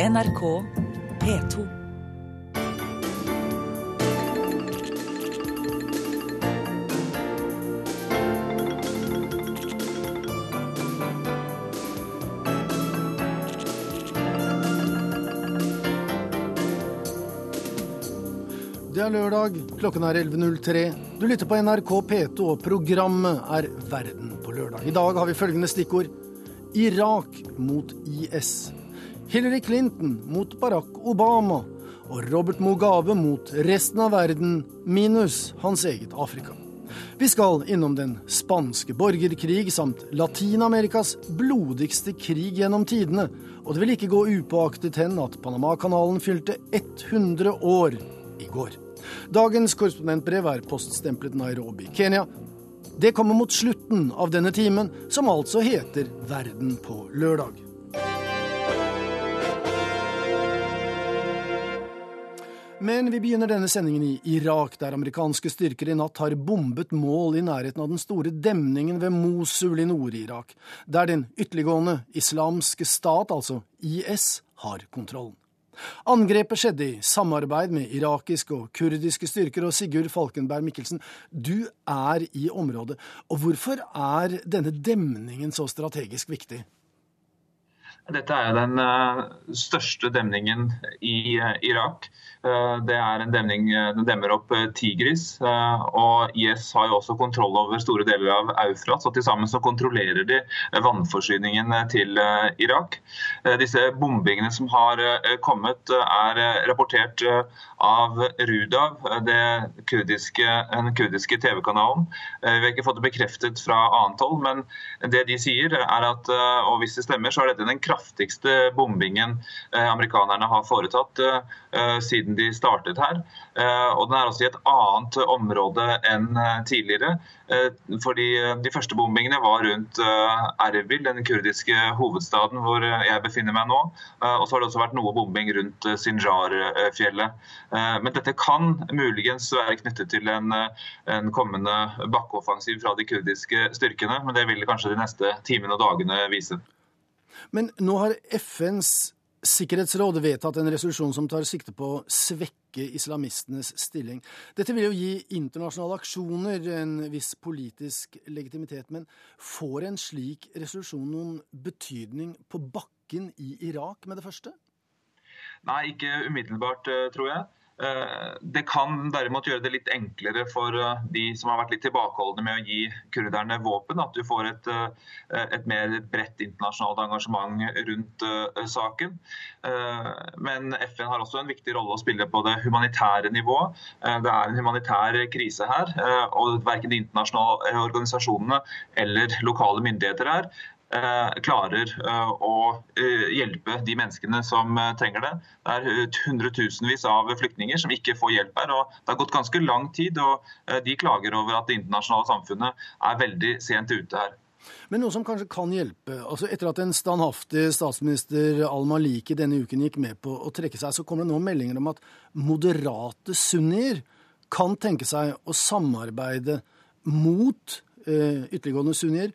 NRK P2. Det er lørdag, klokken er 11.03. Du lytter på NRK P2, og programmet er Verden på lørdag. I dag har vi følgende stikkord. Irak mot IS. Hillary Clinton mot Barack Obama. Og Robert Mugabe mot resten av verden, minus hans eget Afrika. Vi skal innom den spanske borgerkrig samt Latin-Amerikas blodigste krig gjennom tidene. Og det vil ikke gå upåaktet hen at Panamakanalen fylte 100 år i går. Dagens korrespondentbrev er poststemplet Nairobi, Kenya. Det kommer mot slutten av denne timen, som altså heter Verden på lørdag. Men vi begynner denne sendingen i Irak, der amerikanske styrker i natt har bombet mål i nærheten av den store demningen ved Mosul i Nord-Irak, der den ytterliggående islamske stat, altså IS, har kontrollen. Angrepet skjedde i samarbeid med irakiske og kurdiske styrker. Og Sigurd Falkenberg Mikkelsen, du er i området. Og hvorfor er denne demningen så strategisk viktig? Dette er den største demningen i Irak. Det er en demning, Den demmer opp Tigris. og IS har jo også kontroll over store deler av Eufrat. så Til sammen så kontrollerer de vannforsyningen til Irak. Disse bombingene som har kommet, er rapportert av Rudav, kurdiske, den kurdiske TV-kanalen. Vi har ikke fått det bekreftet fra annet hold, men det de sier er at og hvis det stemmer, så er dette den kraftigste bombingen amerikanerne har foretatt siden de startet her. Og den er også i et annet område enn tidligere. Fordi De første bombingene var rundt Erbil, den kurdiske hovedstaden hvor jeg befinner meg nå. Og så har det også vært noe bombing rundt Sinjar-fjellet. Men dette kan muligens være knyttet til en, en kommende bakkeoffensiv fra de kurdiske styrkene. Men det vil kanskje de neste timene og dagene vise. Men nå har FNs Sikkerhetsråd vedtatt en resolusjon som tar sikte på å svekke islamistenes stilling. Dette vil jo gi internasjonale aksjoner en viss politisk legitimitet, men får en slik resolusjon noen betydning på bakken i Irak med det første? Nei, ikke umiddelbart, tror jeg. Det kan derimot gjøre det litt enklere for de som har vært litt tilbakeholdne med å gi kurderne våpen. At du får et, et mer bredt internasjonalt engasjement rundt saken. Men FN har også en viktig rolle å spille på det humanitære nivået. Det er en humanitær krise her. Og verken de internasjonale organisasjonene eller lokale myndigheter her klarer å hjelpe de menneskene som trenger det. Det er hundretusenvis av flyktninger som ikke får hjelp her. og Det har gått ganske lang tid, og de klager over at det internasjonale samfunnet er veldig sent ute her. Men noe som kanskje kan hjelpe. altså Etter at en standhaftig statsminister al-Maliki denne uken gikk med på å trekke seg, så kommer det nå meldinger om at moderate sunnier kan tenke seg å samarbeide mot eh, ytterliggående sunnier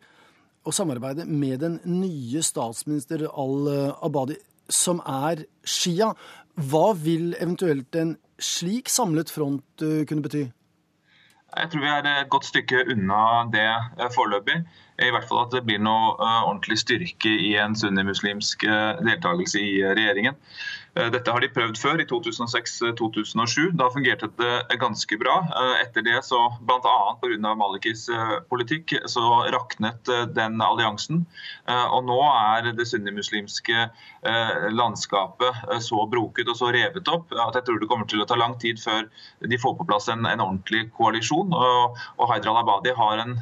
å samarbeide med den nye statsminister al-Abadi, som er Shia. Hva vil eventuelt en slik samlet front kunne bety? Jeg tror vi er et godt stykke unna det foreløpig. I hvert fall at det blir noe ordentlig styrke i en sunnimuslimsk deltakelse i regjeringen. Dette har de prøvd før, i 2006-2007. Da fungerte det ganske bra. Etter det, så bl.a. pga. Malikis politikk, så raknet den alliansen. Og nå er det sunnimuslimske landskapet så broket og så revet opp at jeg tror det kommer til å ta lang tid før de får på plass en, en ordentlig koalisjon. Og, og Haider al-Abadi har en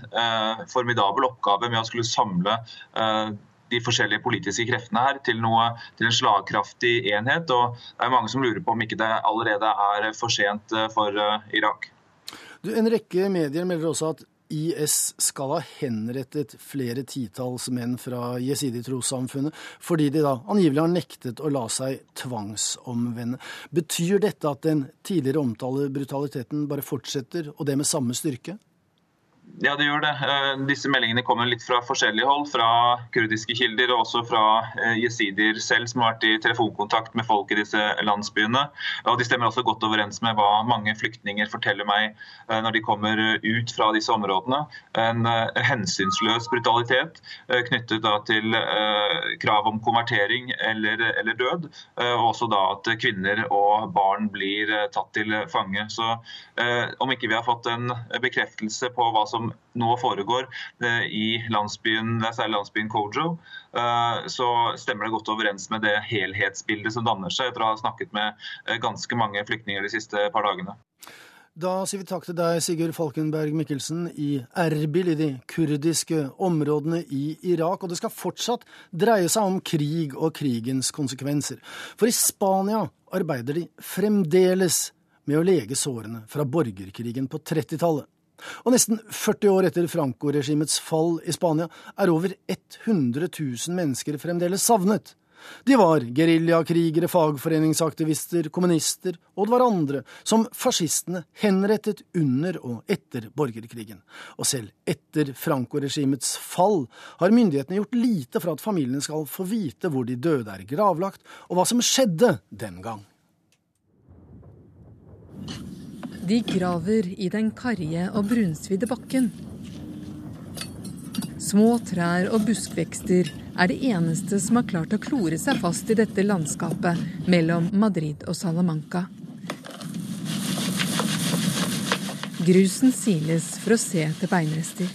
formidabel oppgave med å skulle samle de forskjellige politiske kreftene her til, noe, til en slagkraftig enhet. og Det er mange som lurer på om ikke det allerede er for sent for Irak. Du, en rekke medier melder også at IS skal ha henrettet flere titalls menn fra jesidi-trossamfunnet, fordi de da angivelig har nektet å la seg tvangsomvende. Betyr dette at den tidligere omtalte brutaliteten bare fortsetter, og det med samme styrke? Ja, det gjør det. Eh, disse meldingene kommer litt fra forskjellige hold. Fra kurdiske kilder og også fra eh, jesidier selv, som har vært i telefonkontakt med folk i disse landsbyene. Og De stemmer også godt overens med hva mange flyktninger forteller meg eh, når de kommer ut fra disse områdene. En hensynsløs brutalitet knyttet til krav om konvertering eller, eller død. Og også da at kvinner og barn blir tatt til fange. Så om ikke vi har fått en bekreftelse på hva som nå foregår eh, i landsbyen, landsbyen Kojo, eh, så stemmer det godt overens med det helhetsbildet som danner seg etter å ha snakket med eh, ganske mange flyktninger de siste par dagene. Da sier vi takk til deg, Sigurd Falkenberg Mikkelsen, i Erbil, i de kurdiske områdene i Irak. Og det skal fortsatt dreie seg om krig og krigens konsekvenser. For i Spania arbeider de fremdeles med å lege sårene fra borgerkrigen på 30-tallet. Og nesten 40 år etter Franco-regimets fall i Spania er over 100 000 mennesker fremdeles savnet. De var geriljakrigere, fagforeningsaktivister, kommunister, og det var andre, som fascistene henrettet under og etter borgerkrigen. Og selv etter Franco-regimets fall har myndighetene gjort lite for at familiene skal få vite hvor de døde er gravlagt, og hva som skjedde den gang. De graver i den karrige og brunsvidde bakken. Små trær og buskvekster er det eneste som har klart å klore seg fast i dette landskapet mellom Madrid og Salamanca. Grusen siles for å se etter beinrester.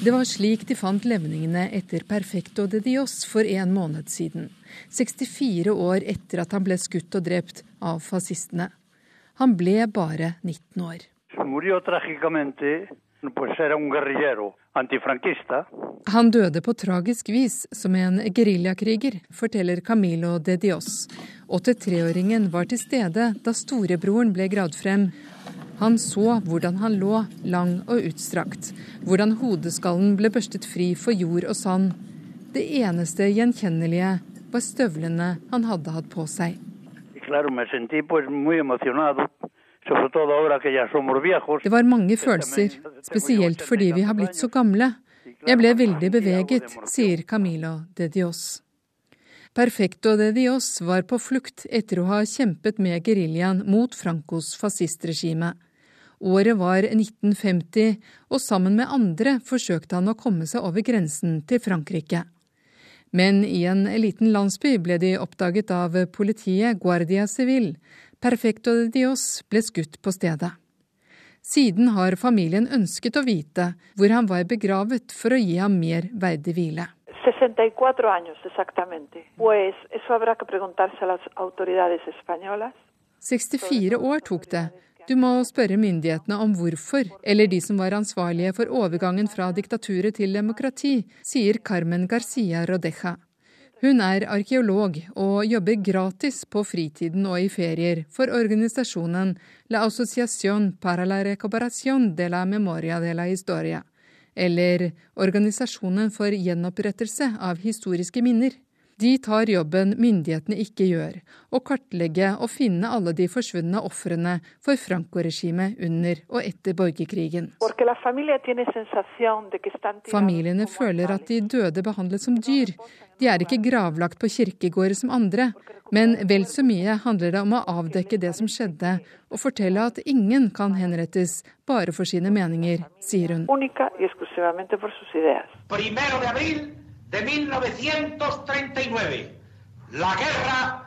Det var slik de fant levningene etter Perfecto de Dios for en måned siden. 64 år etter at han ble skutt og drept av fascistene. Han ble bare 19 år. Han døde på tragisk vis som en geriljakriger, forteller Camilo de Dios. 83-åringen var til stede da storebroren ble gravd frem. Han så hvordan han lå, lang og utstrakt, hvordan hodeskallen ble børstet fri for jord og sand. Det eneste gjenkjennelige var støvlene han hadde hatt på seg claro, me sentí pues muy emocionado. Det var mange følelser, spesielt fordi vi har blitt så gamle. Jeg ble veldig beveget, sier Camilo de Dios. Perfecto de Dios var på flukt etter å ha kjempet med geriljaen mot Francos fascistregime. Året var 1950, og sammen med andre forsøkte han å komme seg over grensen til Frankrike. Men i en liten landsby ble de oppdaget av politiet Guardia Civil. Perfecto de Dios ble skutt på stedet. Siden har familien ønsket å vite hvor han var begravet for å gi ham mer verdig hvile. 64 años exactamente. Pues eso habrá que preguntarse a las autoridades españolas. 64 år tok det, du må spørre myndighetene om hvorfor, eller de som var ansvarlige for overgangen fra diktaturet til demokrati, sier Carmen Garcia Rodeja. Hun er arkeolog og jobber gratis på fritiden og i ferier for organisasjonen La Asociación para la Recuperación de la Memoria de la Historia, eller Organisasjonen for gjenopprettelse av historiske minner. De tar jobben myndighetene ikke gjør, å kartlegge og finne alle de forsvunne ofrene for Franco-regimet under og etter borgerkrigen. Familiene føler at de døde behandles som dyr. De er ikke gravlagt på kirkegårder som andre, men vel så mye handler det om å avdekke det som skjedde, og fortelle at ingen kan henrettes bare for sine meninger, sier hun. De 1939. La guerra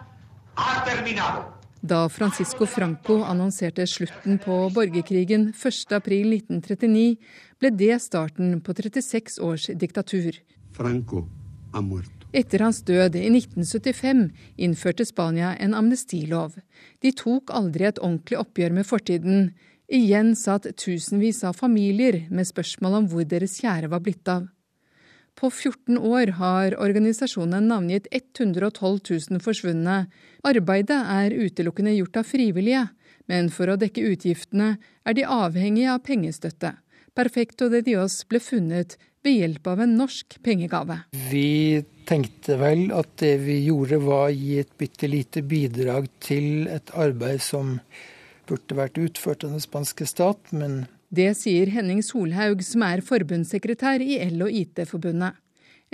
ha terminado. Da Francisco Franco annonserte slutten på borgerkrigen 1.4.1939, ble det starten på 36 års diktatur. Franco Etter hans død i 1975 innførte Spania en amnestilov. De tok aldri et ordentlig oppgjør med fortiden. Igjen satt tusenvis av familier med spørsmål om hvor deres kjære var blitt av. På 14 år har organisasjonen navngitt 112 000 forsvunne. Arbeidet er utelukkende gjort av frivillige, men for å dekke utgiftene er de avhengige av pengestøtte. Perfecto de Dios ble funnet ved hjelp av en norsk pengegave. Vi tenkte vel at det vi gjorde var å gi et bitte lite bidrag til et arbeid som burde vært utført av den spanske stat, men Det sier Henning Solhaug, som er forbundssekretær i El- og IT-forbundet.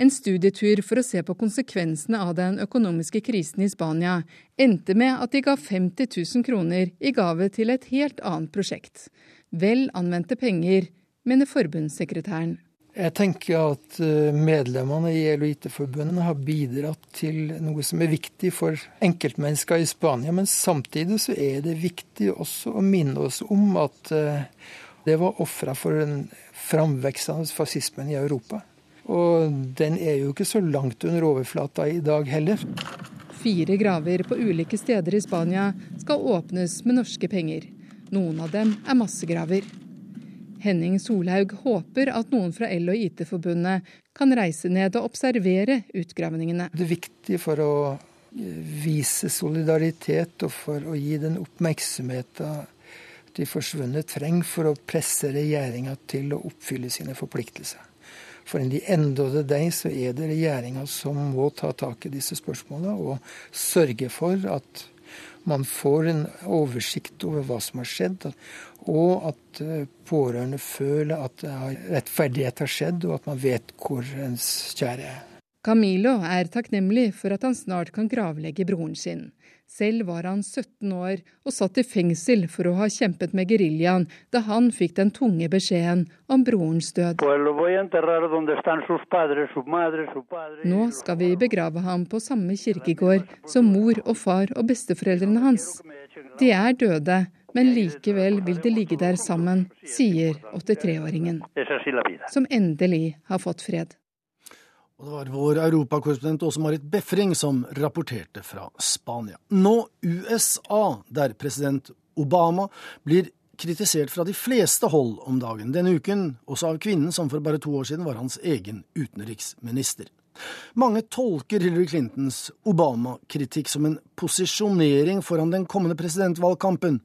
En studietur for å se på konsekvensene av den økonomiske krisen i Spania endte med at de ga 50 000 kroner i gave til et helt annet prosjekt. Vel anvendte penger, mener forbundssekretæren. Jeg tenker at eh, medlemmene i EL- og IT-forbundet har bidratt til noe som er viktig for enkeltmennesker i Spania. Men samtidig så er det viktig også å minne oss om at eh, det var ofra for den framveksende fascismen i Europa. Og den er jo ikke så langt under overflata i dag heller. Fire graver på ulike steder i Spania skal åpnes med norske penger. Noen av dem er massegraver. Henning Solhaug håper at noen fra El- og IT-forbundet kan reise ned og observere utgravningene. Det er viktig for å vise solidaritet og for å gi den oppmerksomheten de forsvunne trenger for å presse regjeringa til å oppfylle sine forpliktelser. For enn de end det deg så er det regjeringa som må ta tak i disse spørsmålene og sørge for at man får en oversikt over hva som har skjedd, og at eh, pårørende føler at rettferdighet har skjedd, og at man vet hvor ens kjære er. Camilo er takknemlig for at han snart kan gravlegge broren sin. Selv var han 17 år og satt i fengsel for å ha kjempet med geriljaen da han fikk den tunge beskjeden om brorens død. Nå skal vi begrave ham på samme kirkegård som mor og far og besteforeldrene hans. De er døde, men likevel vil de ligge der sammen, sier 83-åringen, som endelig har fått fred. Og det var vår europakorrespondent Åse Marit Befring som rapporterte fra Spania. Nå USA, der president Obama blir kritisert fra de fleste hold om dagen denne uken, også av kvinnen som for bare to år siden var hans egen utenriksminister. Mange tolker Hillary Clintons Obama-kritikk som en posisjonering foran den kommende presidentvalgkampen,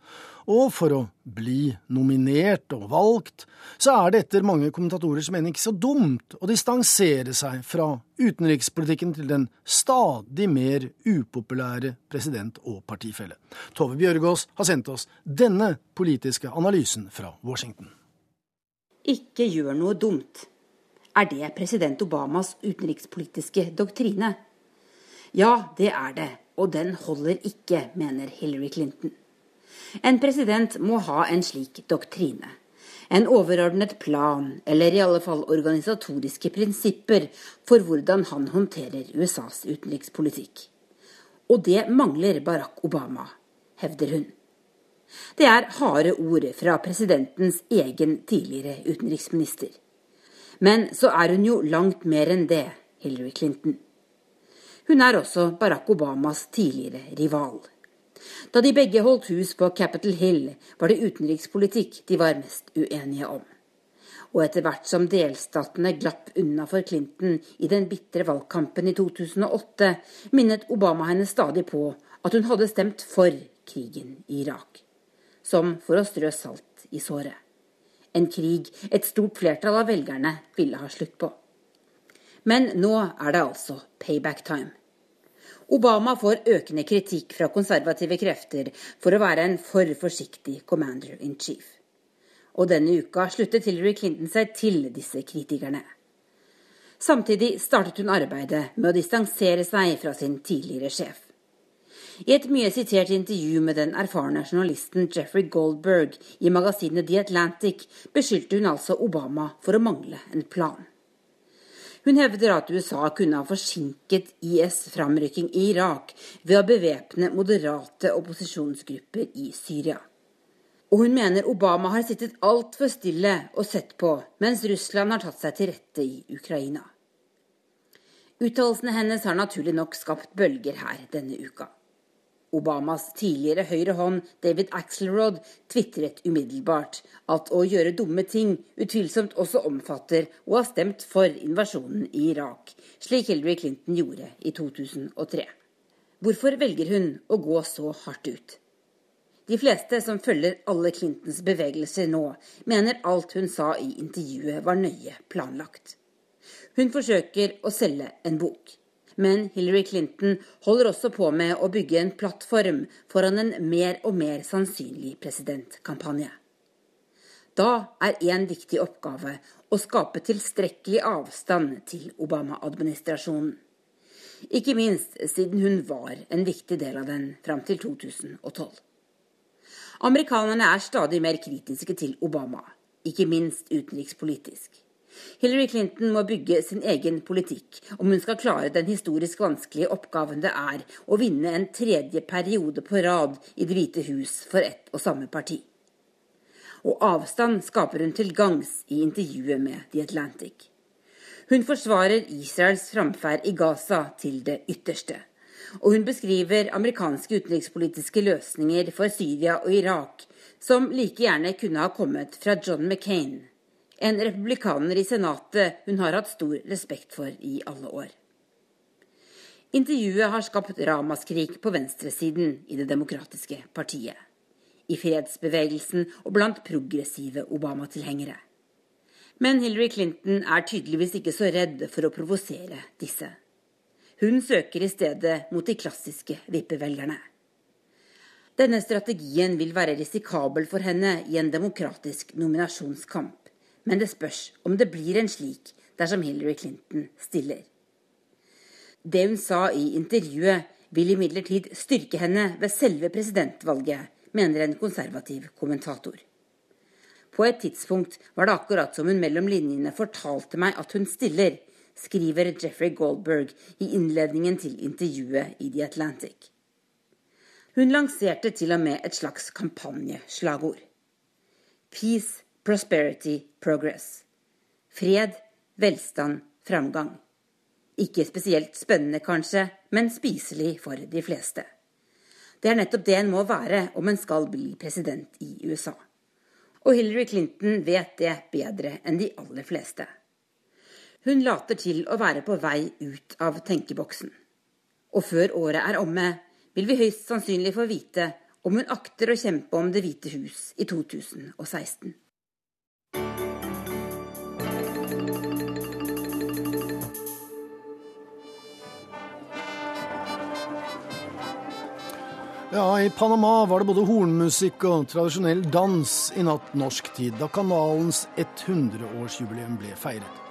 og for å bli nominert og valgt, så er det etter mange kommentatorers mening ikke så dumt å distansere seg fra utenrikspolitikken til den stadig mer upopulære president og partifelle. Tove Bjørgaas har sendt oss denne politiske analysen fra Washington. Ikke gjør noe dumt. Er det president Obamas utenrikspolitiske doktrine? Ja, det er det, og den holder ikke, mener Hillary Clinton. En president må ha en slik doktrine. En overordnet plan, eller i alle fall organisatoriske prinsipper for hvordan han håndterer USAs utenrikspolitikk. Og det mangler Barack Obama, hevder hun. Det er harde ord fra presidentens egen tidligere utenriksminister. Men så er hun jo langt mer enn det, Hillary Clinton. Hun er også Barack Obamas tidligere rival. Da de begge holdt hus på Capitol Hill, var det utenrikspolitikk de var mest uenige om. Og etter hvert som delstatene glapp unna for Clinton i den bitre valgkampen i 2008, minnet Obama henne stadig på at hun hadde stemt for krigen i Irak. Som for å strø salt i såret. En krig et stort flertall av velgerne ville ha slutt på. Men nå er det altså payback time. Obama får økende kritikk fra konservative krefter for å være en for forsiktig commander in chief. Og denne uka sluttet Hillary Clinton seg til disse kritikerne. Samtidig startet hun arbeidet med å distansere seg fra sin tidligere sjef. I et mye sitert intervju med den erfarne journalisten Jeffrey Goldberg i magasinet The Atlantic beskyldte hun altså Obama for å mangle en plan. Hun hevder at USA kunne ha forsinket IS' framrykking i Irak ved å bevæpne moderate opposisjonsgrupper i Syria. Og hun mener Obama har sittet altfor stille og sett på mens Russland har tatt seg til rette i Ukraina. Uttalelsene hennes har naturlig nok skapt bølger her denne uka. Obamas tidligere høyre hånd, David Axelrod, tvitret umiddelbart at å gjøre dumme ting utvilsomt også omfatter å ha stemt for invasjonen i Irak, slik Hillary Clinton gjorde i 2003. Hvorfor velger hun å gå så hardt ut? De fleste som følger alle Clintons bevegelser nå, mener alt hun sa i intervjuet var nøye planlagt. Hun forsøker å selge en bok. Men Hillary Clinton holder også på med å bygge en plattform foran en mer og mer sannsynlig presidentkampanje. Da er en viktig oppgave å skape tilstrekkelig avstand til Obama-administrasjonen. Ikke minst siden hun var en viktig del av den fram til 2012. Amerikanerne er stadig mer kritiske til Obama, ikke minst utenrikspolitisk. Hillary Clinton må bygge sin egen politikk om hun skal klare den historisk vanskelige oppgaven det er å vinne en tredje periode på rad i Det hvite hus for ett og samme parti. Og avstand skaper hun til gangs i intervjuet med The Atlantic. Hun forsvarer Israels framferd i Gaza til det ytterste. Og hun beskriver amerikanske utenrikspolitiske løsninger for Syria og Irak som like gjerne kunne ha kommet fra John McCain, en republikaner i Senatet hun har hatt stor respekt for i alle år. Intervjuet har skapt ramaskrik på venstresiden i Det demokratiske partiet, i fredsbevegelsen og blant progressive Obama-tilhengere. Men Hillary Clinton er tydeligvis ikke så redd for å provosere disse. Hun søker i stedet mot de klassiske vippevelgerne. Denne strategien vil være risikabel for henne i en demokratisk nominasjonskamp, men det spørs om det blir en slik dersom Hillary Clinton stiller. Det hun sa i intervjuet, vil imidlertid styrke henne ved selve presidentvalget, mener en konservativ kommentator. På et tidspunkt var det akkurat som hun mellom linjene fortalte meg at hun stiller, skriver Jeffrey Goldberg i innledningen til intervjuet i The Atlantic. Hun lanserte til og med et slags kampanjeslagord. Peace, prosperity, progress. Fred, velstand, framgang. Ikke spesielt spennende, kanskje, men spiselig for de fleste. Det er nettopp det en må være om en skal bli president i USA. Og Hillary Clinton vet det bedre enn de aller fleste. Hun later til å være på vei ut av tenkeboksen. Og før året er omme, vil vi høyst sannsynlig få vite om hun akter å kjempe om Det hvite hus i 2016. Ja, I Panama var det både hornmusikk og tradisjonell dans i natt norsk tid, da kanalens 100-årsjubileum ble feiret.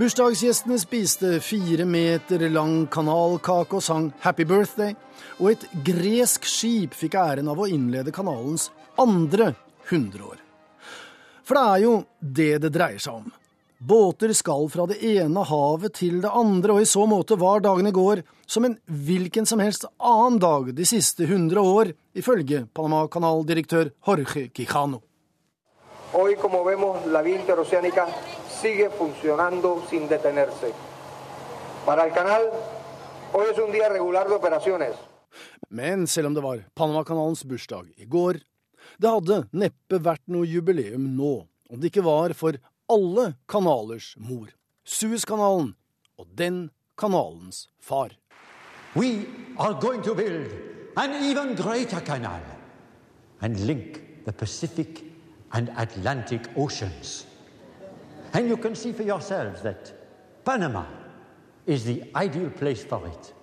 Bursdagsgjestene spiste fire meter lang kanalkake og sang Happy Birthday, og et gresk skip fikk æren av å innlede kanalens andre 100 år. For det er jo det det dreier seg om. Båter skal fra det ene havet til det andre, og i så måte var dagen i går som en hvilken som helst annen dag de siste hundre år, ifølge Panama-kanaldirektør Jorge Quijano. Hoy, como vemos, la vía interoceánica sigue funcionando sin detenerse. Para el canal, hoy es un día regular de operaciones. Men selv om det var Panamakanalens bursdag i går, det hadde neppe vært noe jubileum nå om det ikke var for alle kanalers mor, Suezkanalen, og den kanalens far. We are going to build an even greater canal and link the Pacific and Atlantic Oceans. And you can see for yourselves that Panama is the ideal place for it.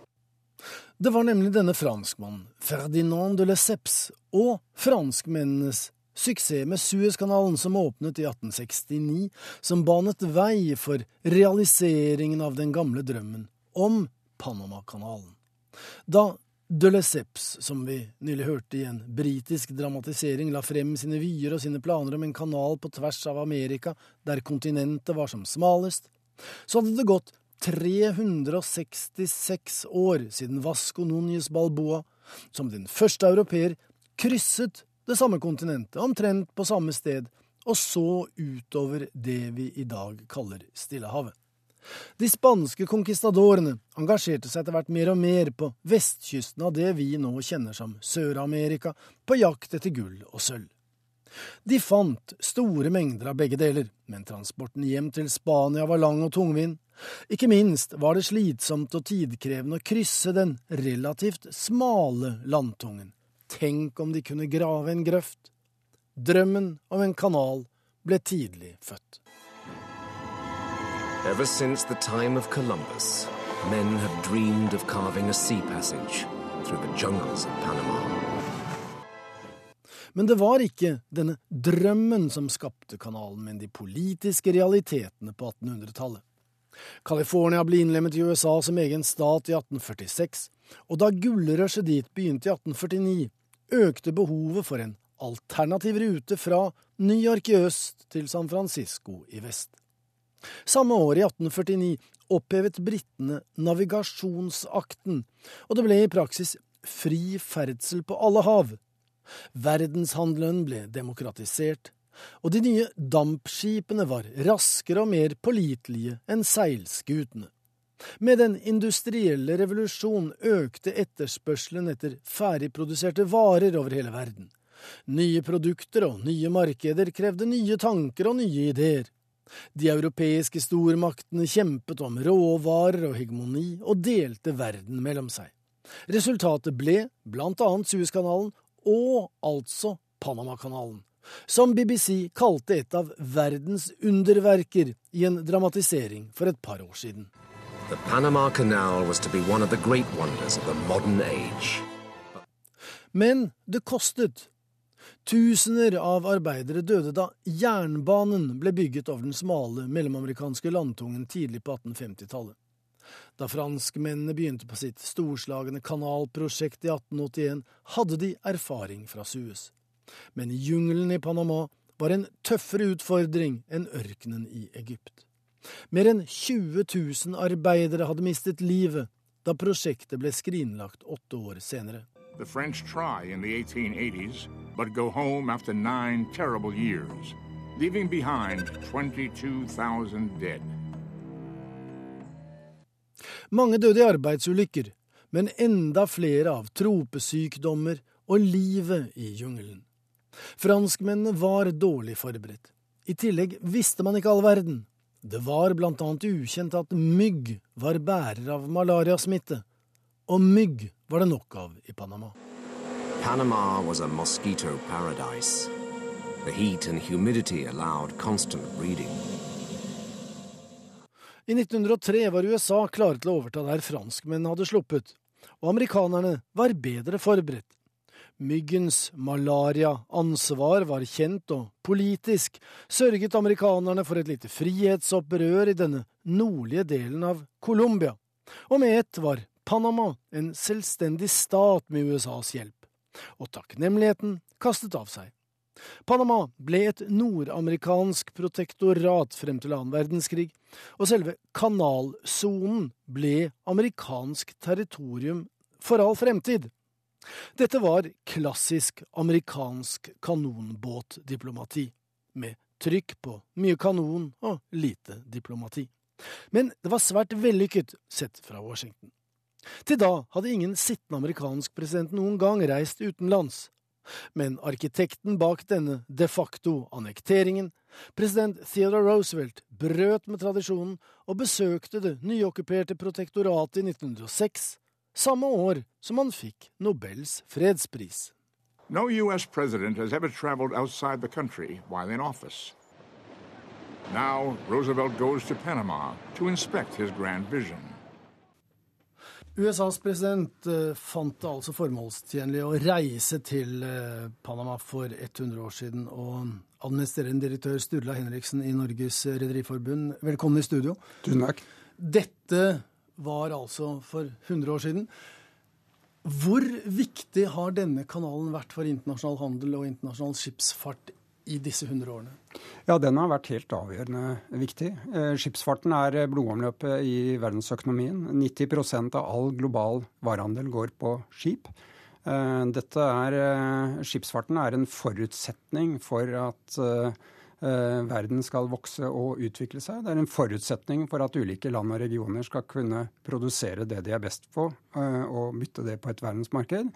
Det var nemlig denne franskmannen, Ferdinand de Lesseps, og franskmennenes Suksess med Suezkanalen som åpnet i 1869, som banet vei for realiseringen av den gamle drømmen om Panamakanalen. Da de Lesseps, som vi nylig hørte i en britisk dramatisering, la frem sine vyer og sine planer om en kanal på tvers av Amerika, der kontinentet var som smalest, så hadde det gått 366 år siden Vasco Núñez Balboa, som den første europeer, krysset det samme kontinentet, omtrent på samme sted, og så utover det vi i dag kaller Stillehavet. De spanske konkistadorene engasjerte seg etter hvert mer og mer på vestkysten av det vi nå kjenner som Sør-Amerika, på jakt etter gull og sølv. De fant store mengder av begge deler, men transporten hjem til Spania var lang og tungvint. Ikke minst var det slitsomt og tidkrevende å krysse den relativt smale landtungen Tenk om de kunne grave en grøft. Drømmen om en kanal ble tidlig født. Ever since the time of Columbus, men have dreamed of carving a sea passage through the jungles of Panama. Men det var ikke denne drømmen som skapte kanalen, men de politiske realitetene på 1800-tallet. California ble innlemmet i USA som egen stat i 1846, og da gullrushet dit begynte i 1849, økte behovet for en alternativ rute fra New York i øst til San Francisco i vest. Samme år, i 1849, opphevet britene navigasjonsakten, og det ble i praksis fri ferdsel på alle hav. Verdenshandelen ble demokratisert, og de nye dampskipene var raskere og mer pålitelige enn seilskutene. Med den industrielle revolusjon økte etterspørselen etter ferdigproduserte varer over hele verden. Nye produkter og nye markeder krevde nye tanker og nye ideer. De europeiske stormaktene kjempet om råvarer og hegemoni og delte verden mellom seg. Resultatet ble blant annet Suezkanalen og altså Panamakanalen, som BBC kalte et av verdens underverker i en dramatisering for et par år siden. The Panama Canal was to be one of the great wonders of the modern age. Men det kostet. Tusener av arbeidere døde da jernbanen ble bygget over den smale mellomamerikanske landtungen tidlig på 1850-tallet. Da franskmennene begynte på sitt storslagne kanalprosjekt i 1881, hadde de erfaring fra Suez. Men jungelen i Panama var en tøffere utfordring enn ørkenen i Egypt. Mer enn 20 000 arbeidere hadde mistet livet da prosjektet ble skrinlagt åtte år senere. The French try in the 1880s, but go home after nine terrible years, leaving behind 22,000 dead. Mange døde i arbeidsulykker, men enda flere av tropesykdommer og livet i jungelen. Franskmennene var dårlig forberedt. I tillegg visste man ikke all verden. Det var blant annet ukjent at mygg var bærer av malariasmitte, og mygg var det nok av i Panama. Panama was a mosquito paradise. The heat and humidity allowed constant breeding. I 1903 var USA klare til å overta der franskmennene hadde sluppet, og amerikanerne var bedre forberedt. Myggens malaria-ansvar var kjent, og politisk sørget amerikanerne for et lite frihetsopprør i denne nordlige delen av Colombia, og med ett var Panama en selvstendig stat med USAs hjelp, og takknemligheten kastet av seg. Panama ble et nordamerikansk protektorat frem til annen verdenskrig, og selve kanalsonen ble amerikansk territorium for all fremtid. Dette var klassisk amerikansk kanonbåtdiplomati, med trykk på mye kanon og lite diplomati. Men det var svært vellykket sett fra Washington. Til da hadde ingen sittende amerikansk president noen gang reist utenlands. Men arkitekten bak denne de facto annekteringen, president Theodore Roosevelt, brøt med tradisjonen og besøkte det nyokkuperte protektoratet i 1906, samme år som han fikk Nobels fredspris. No U.S. president has ever traveled outside the country while in office. Now, Roosevelt goes to Panama to inspect his grand vision. USAs president eh, fant det altså formålstjenlig å reise til eh, Panama for 100 år siden. Og administrerende direktør Sturla Henriksen i Norges Rederiforbund, velkommen i studio. Tusen takk. Dette var altså for 100 år siden. Hvor viktig har denne kanalen vært for internasjonal handel og internasjonal skipsfart i disse 100 årene? Ja, den har vært helt avgjørende viktig. Eh, skipsfarten er blodomløpet i verdensøkonomien. 90% av all global varehandel går på skip. Eh, er, eh, skipsfarten er en forutsetning for at verden skal vokse og utvikle seg. Det er en forutsetning for at ulike land og regioner skal kunne produsere det de er best på, og bytte det på et verdensmarked.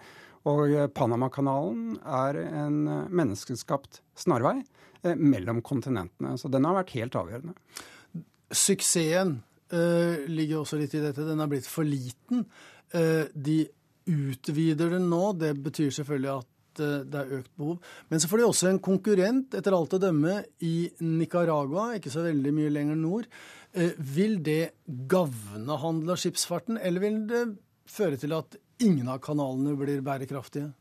Og Panamakanalen er en menneskeskapt snarvei mellom kontinentene. Så den har vært helt avgjørende. Suksessen uh, ligger også litt i dette. Den har blitt for liten. Uh, de utvider den nå. Det betyr selvfølgelig at uh, det er økt behov. Men så får de også en konkurrent, etter alt å dømme, i Nicaragua, ikke så veldig mye lenger nord. Vil det gagne handel og skipsfarten, eller vil det føre til at ingen av kanalene blir bærekraftige?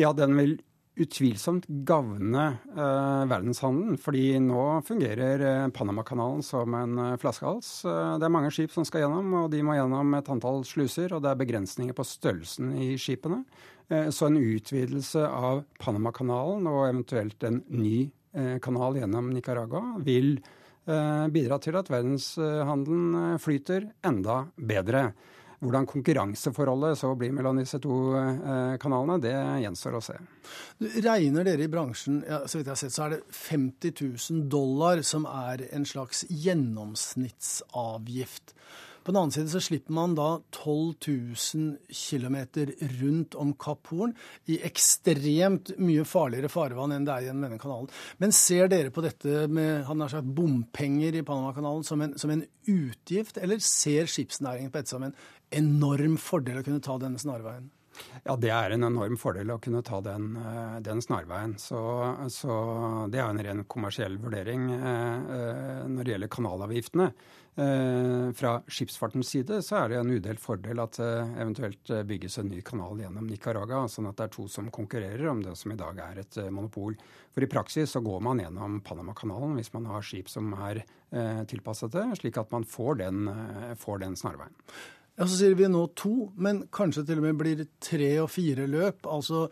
Ja, den vil utvilsomt gagne eh, verdenshandelen. Fordi nå fungerer eh, Panamakanalen som en eh, flaskehals. Eh, det er mange skip som skal gjennom, og de må gjennom et antall sluser. Og det er begrensninger på størrelsen i skipene. Eh, så en utvidelse av Panamakanalen og eventuelt en ny eh, kanal gjennom Nicaragua vil bidra til at verdenshandelen flyter enda bedre. Hvordan konkurranseforholdet så blir mellom disse to eh, kanalene, det gjenstår å se. Regner dere i bransjen, ja, så vidt jeg har sett, så er det 50 000 dollar som er en slags gjennomsnittsavgift. På den annen side så slipper man da 12 000 km rundt om Kapp Horn i ekstremt mye farligere farvann enn det er gjennom denne kanalen. Men ser dere på dette med han har sagt, bompenger i Panamakanalen som som en utgift, eller ser skipsnæringen på dette som en enorm fordel å kunne ta denne snarveien? Ja, det er en enorm fordel å kunne ta den, eh, den snarveien. Så, så, det er en ren kommersiell vurdering eh, eh, når det gjelder kanalavgiftene. Fra skipsfartens side så er det en udelt fordel at det eventuelt bygges en ny kanal gjennom Nicaragua, sånn at det er to som konkurrerer om det som i dag er et monopol. For i praksis så går man gjennom Panamakanalen hvis man har skip som er tilpasset det, slik at man får den, får den snarveien. Ja, Så sier vi nå to, men kanskje til og med blir tre og fire løp. Altså,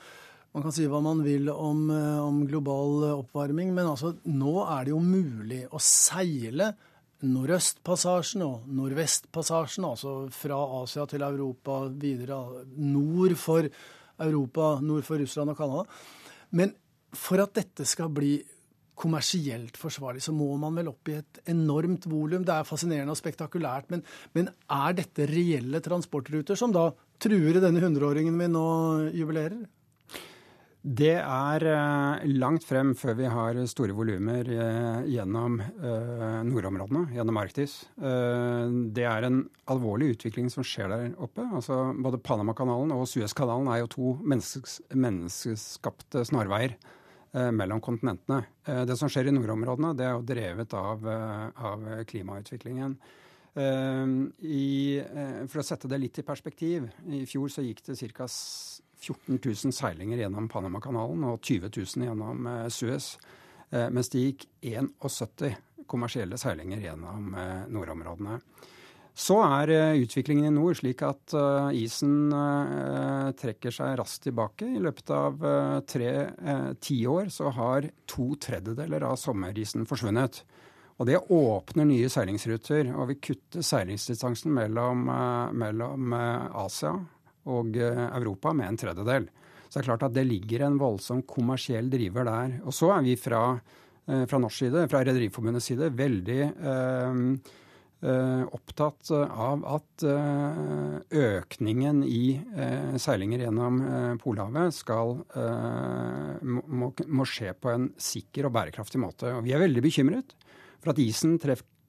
Man kan si hva man vil om, eh, om global oppvarming, men altså, nå er det jo mulig å seile Nordøstpassasjen og Nordvestpassasjen, altså fra Asia til Europa, videre nord for Europa, nord for Russland og Canada. Men for at dette skal bli kommersielt forsvarlig, så må man vel opp i et enormt volum. Det er fascinerende og spektakulært, men, men, er dette reelle transportruter som da truer denne hundreåringen vi nå jubilerer? Det er eh, langt frem før vi har store volumer eh, gjennom eh, nordområdene, gjennom Arktis. Det er en alvorlig utvikling som skjer der oppe. Altså, både Panamakanalen og Suezkanalen er jo to menneskeskapte snarveier. Mellom kontinentene. Det som skjer i nordområdene, det er jo drevet av, av klimautviklingen. I, for å sette det litt i perspektiv. I fjor så gikk det ca. 14 000 seilinger gjennom Panamakanalen og 20 000 gjennom Suez. Mens det gikk 71 kommersielle seilinger gjennom nordområdene. Så er eh, utviklingen i nord slik at eh, isen eh, trekker seg raskt tilbake. I løpet av tre tiår så har to tredjedeler av sommerisen forsvunnet. Og det åpner nye seilingsruter og vil kutte seilingsdistansen mellom, mellom Asia og Europa med en tredjedel. Så det er klart at det ligger en voldsom kommersiell driver der. Og så er vi fra, fra norsk side, fra Rederiforbundets side, veldig eh, Eh, opptatt av at eh, økningen i eh, seilinger gjennom Polhavet skal, må, må, skje på en sikker og bærekraftig måte. Og vi er veldig bekymret for at isen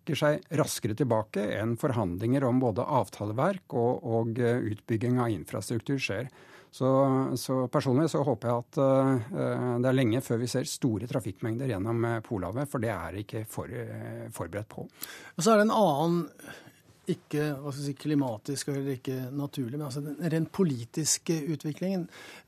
trekker seg raskere tilbake enn forhandlinger om både avtaleverk og, og utbygging av infrastruktur skjer. Så, så, personlig så håper jeg at uh, det er lenge før vi ser store trafikkmengder gjennom uh, Polhavet, for det er ikke for, uh, forberedt på. Og så er det en annen ikke si, klimatisk eller ikke naturlig, men altså den rent politiske utviklingen.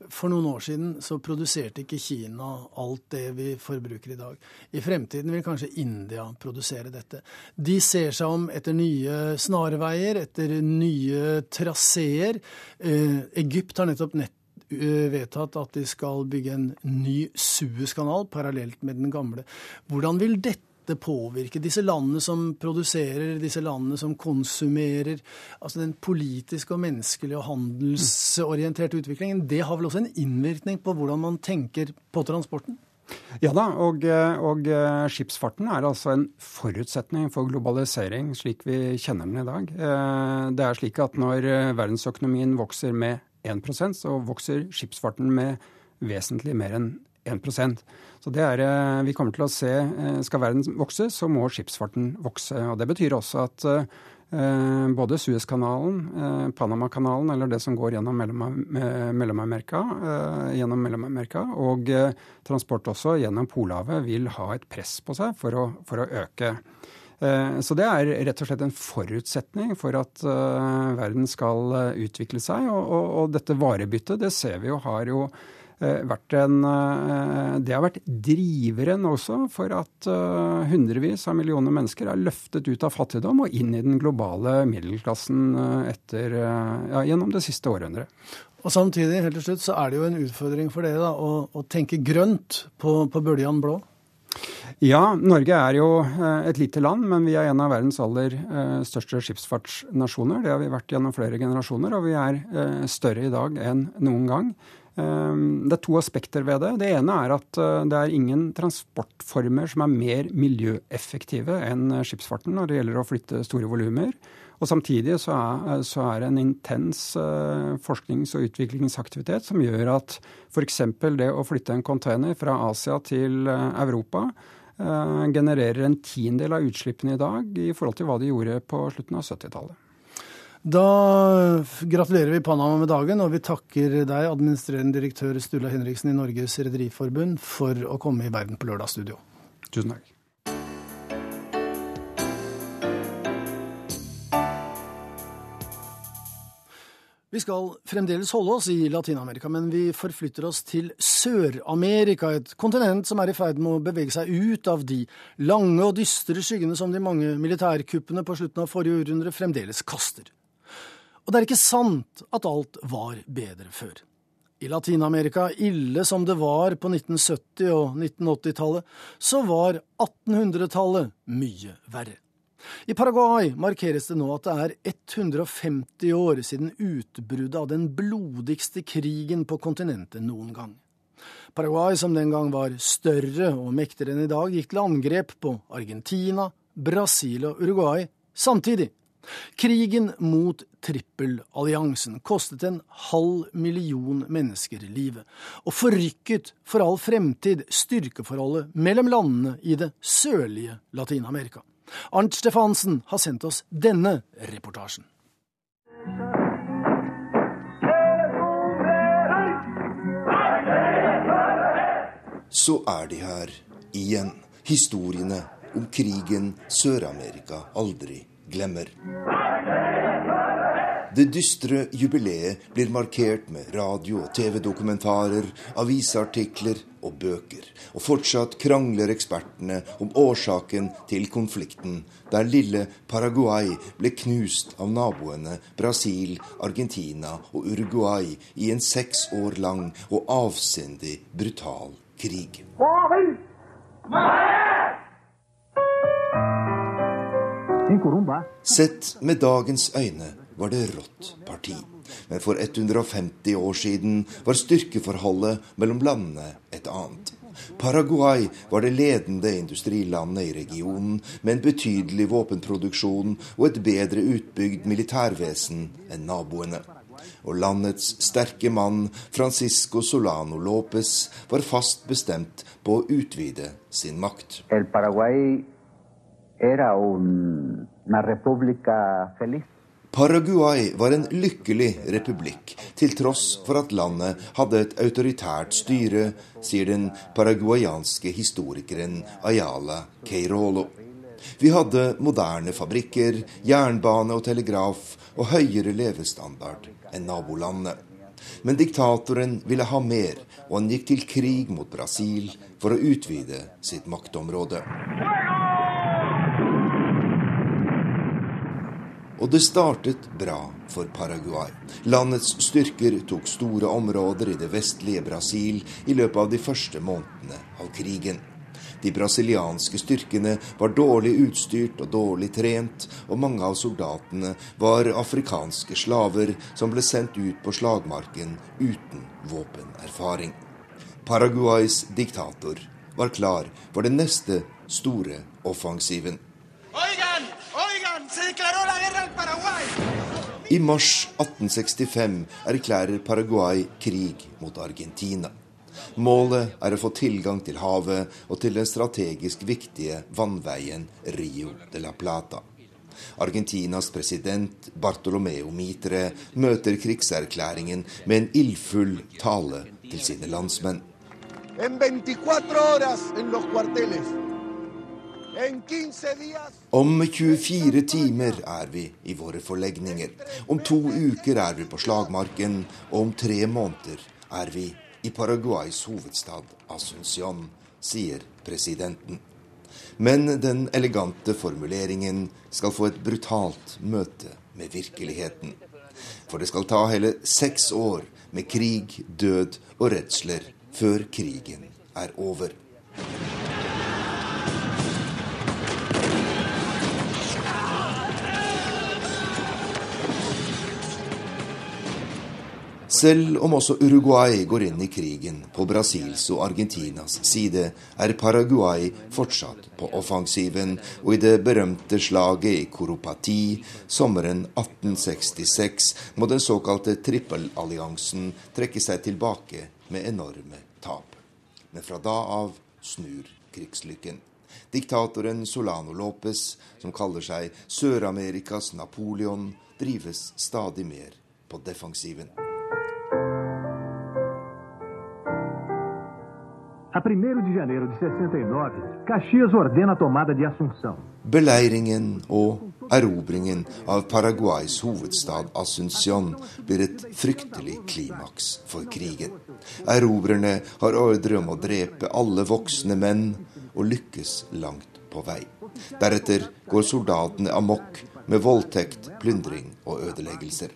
For noen år siden så produserte ikke Kina alt det vi forbruker i dag. I fremtiden vil kanskje India produsere dette. De ser seg om etter nye snarveier, etter nye traseer. Eh, Egypt har nettopp nett eh, vedtatt at de skal bygge en ny Suezkanal parallelt med den gamle. Hvordan vil dette dette påvirke disse landene som produserer, disse landene som konsumerer? Altså Den politiske og menneskelige og handelsorienterte utviklingen, det har vel også en innvirkning på hvordan man tenker på transporten? Ja da, og, og, skipsfarten er altså en forutsetning for globalisering slik vi kjenner den i dag. Eh, det er slik at når verdensøkonomien vokser med 1% så vokser skipsfarten med vesentlig mer enn 1% Så det er, eh, vi kommer til å se, eh, Skal verden vokse, så må skipsfarten vokse. og Det betyr også at eh, både Suezkanalen, Panamakanalen, eller det som går gjennom Mellom-Amerika, gjennom Mellom-Amerika, og transport også gjennom Polhavet, vil ha et press på seg for å, for å øke. Så det er rett og slett en forutsetning for at verden skal utvikle seg. Og, og, og dette varebyttet, det ser vi jo har jo vært en, det har vært driveren også for at hundrevis av millioner mennesker er løftet ut av fattigdom og inn i den globale middelklassen etter, ja, gjennom det siste århundret. Og Samtidig helt til slutt, så er det jo en utfordring for dere da, å, å tenke grønt på, på bøljan blå. Ja, Norge er jo eh, et lite land, men vi er en av verdens aller eh, største skipsfartsnasjoner. Det har vi vært gjennom flere generasjoner, og vi er eh, større i dag enn noen gang. Det er to aspekter ved det. Det ene er at det er ingen transportformer som er mer miljøeffektive enn skipsfarten når det gjelder å flytte store volumer. Og Samtidig så er, så er, det en intens forsknings- og utviklingsaktivitet som gjør at f.eks. det å flytte en container fra Asia til Europa genererer en tiendedel av utslippene i dag i forhold til hva de gjorde på slutten av 70-tallet. Da gratulerer vi Panama med dagen, og vi takker deg, administrerende direktør Sturla Henriksen i Norges Rederiforbund, for å komme i Verden på lørdag-studio. Tusen takk. Vi skal fremdeles holde oss i Latin-Amerika, men vi forflytter oss til Sør-Amerika, et kontinent som er i ferd med å bevege seg ut av de lange og dystre skyggene som de mange militærkuppene på slutten av forrige århundre fremdeles kaster. Og det er ikke sant at alt var bedre før. I Latin-Amerika, ille som det var på 1970- og 1980-tallet, så var 1800-tallet mye verre. I Paraguay markeres det nå at det er 150 år siden utbruddet av den blodigste krigen på kontinentet noen gang. Paraguay, som den gang var større og mektigere enn i dag, gikk til angrep på Argentina, Brasil og Uruguay samtidig. Krigen mot trippelalliansen kostet en halv million mennesker livet, og forrykket for all fremtid styrkeforholdet mellom landene i det sørlige Latin-Amerika. Arnt Stefansen har sendt oss denne reportasjen. Så er de her igjen, historiene om krigen Sør-Amerika aldri glemmer. Det dystre jubileet blir markert med radio- og TV-dokumentarer, avisartikler og bøker. Og fortsatt krangler ekspertene om årsaken til konflikten, der lille Paraguay ble knust av naboene Brasil, Argentina og Uruguay i en seks år lang og avsindig brutal krig. Sett med dagens øyne var det rått parti. Men for 150 år siden var styrkeforholdet mellom landene et annet. Paraguay var det ledende industrilandet i regionen, med en betydelig våpenproduksjon og et bedre utbygd militærvesen enn naboene. Og landets sterke mann, Francisco Solano Lopez, var fast bestemt på å utvide sin makt. El Paraguay Paraguay var en lykkelig republikk, til tross for at landet hadde et autoritært styre, sier den paraguayanske historikeren Ayala Keirolo. Vi hadde moderne fabrikker, jernbane og telegraf og høyere levestandard enn nabolandet. Men diktatoren ville ha mer, og han gikk til krig mot Brasil for å utvide sitt maktområde. Og det startet bra for Paraguay. Landets styrker tok store områder i det vestlige Brasil i løpet av de første månedene av krigen. De brasilianske styrkene var dårlig utstyrt og dårlig trent, og mange av soldatene var afrikanske slaver som ble sendt ut på slagmarken uten våpenerfaring. Paraguays diktator var klar for den neste store offensiven. Oigan! I mars 1865 erklærer Paraguay krig mot Argentina. Målet er å få tilgang til havet og til den strategisk viktige vannveien Rio de la Plata. Argentinas president Bartolomeo Mitre møter krigserklæringen med en ildfull tale til sine landsmenn. En 24 horas en los. Om 24 timer er vi i våre forlegninger. Om to uker er vi på slagmarken, og om tre måneder er vi i Paraguays hovedstad Asunción, sier presidenten. Men den elegante formuleringen skal få et brutalt møte med virkeligheten. For det skal ta hele seks år med krig, død og redsler før krigen er over. Selv om også Uruguay går inn i krigen på Brasils og Argentinas side, er Paraguay fortsatt på offensiven, og i det berømte slaget i Coropati sommeren 1866 må den såkalte trippelalliansen trekke seg tilbake med enorme tap. Men fra da av snur krigslykken. Diktatoren Solano Lopez, som kaller seg Sør-Amerikas Napoleon, drives stadig mer på defensiven. A 1 de janeiro de 69, Caxias ordena a tomada de Assunção. Beleiringen og erobringen av Paraguays hovedstad Asunción blir et fryktelig klimaks for krigen. Erobrerne har ordre om å drepe alle voksne menn, og lykkes langt på vei. Deretter går soldatene amok med voldtekt, plyndring og ødeleggelser.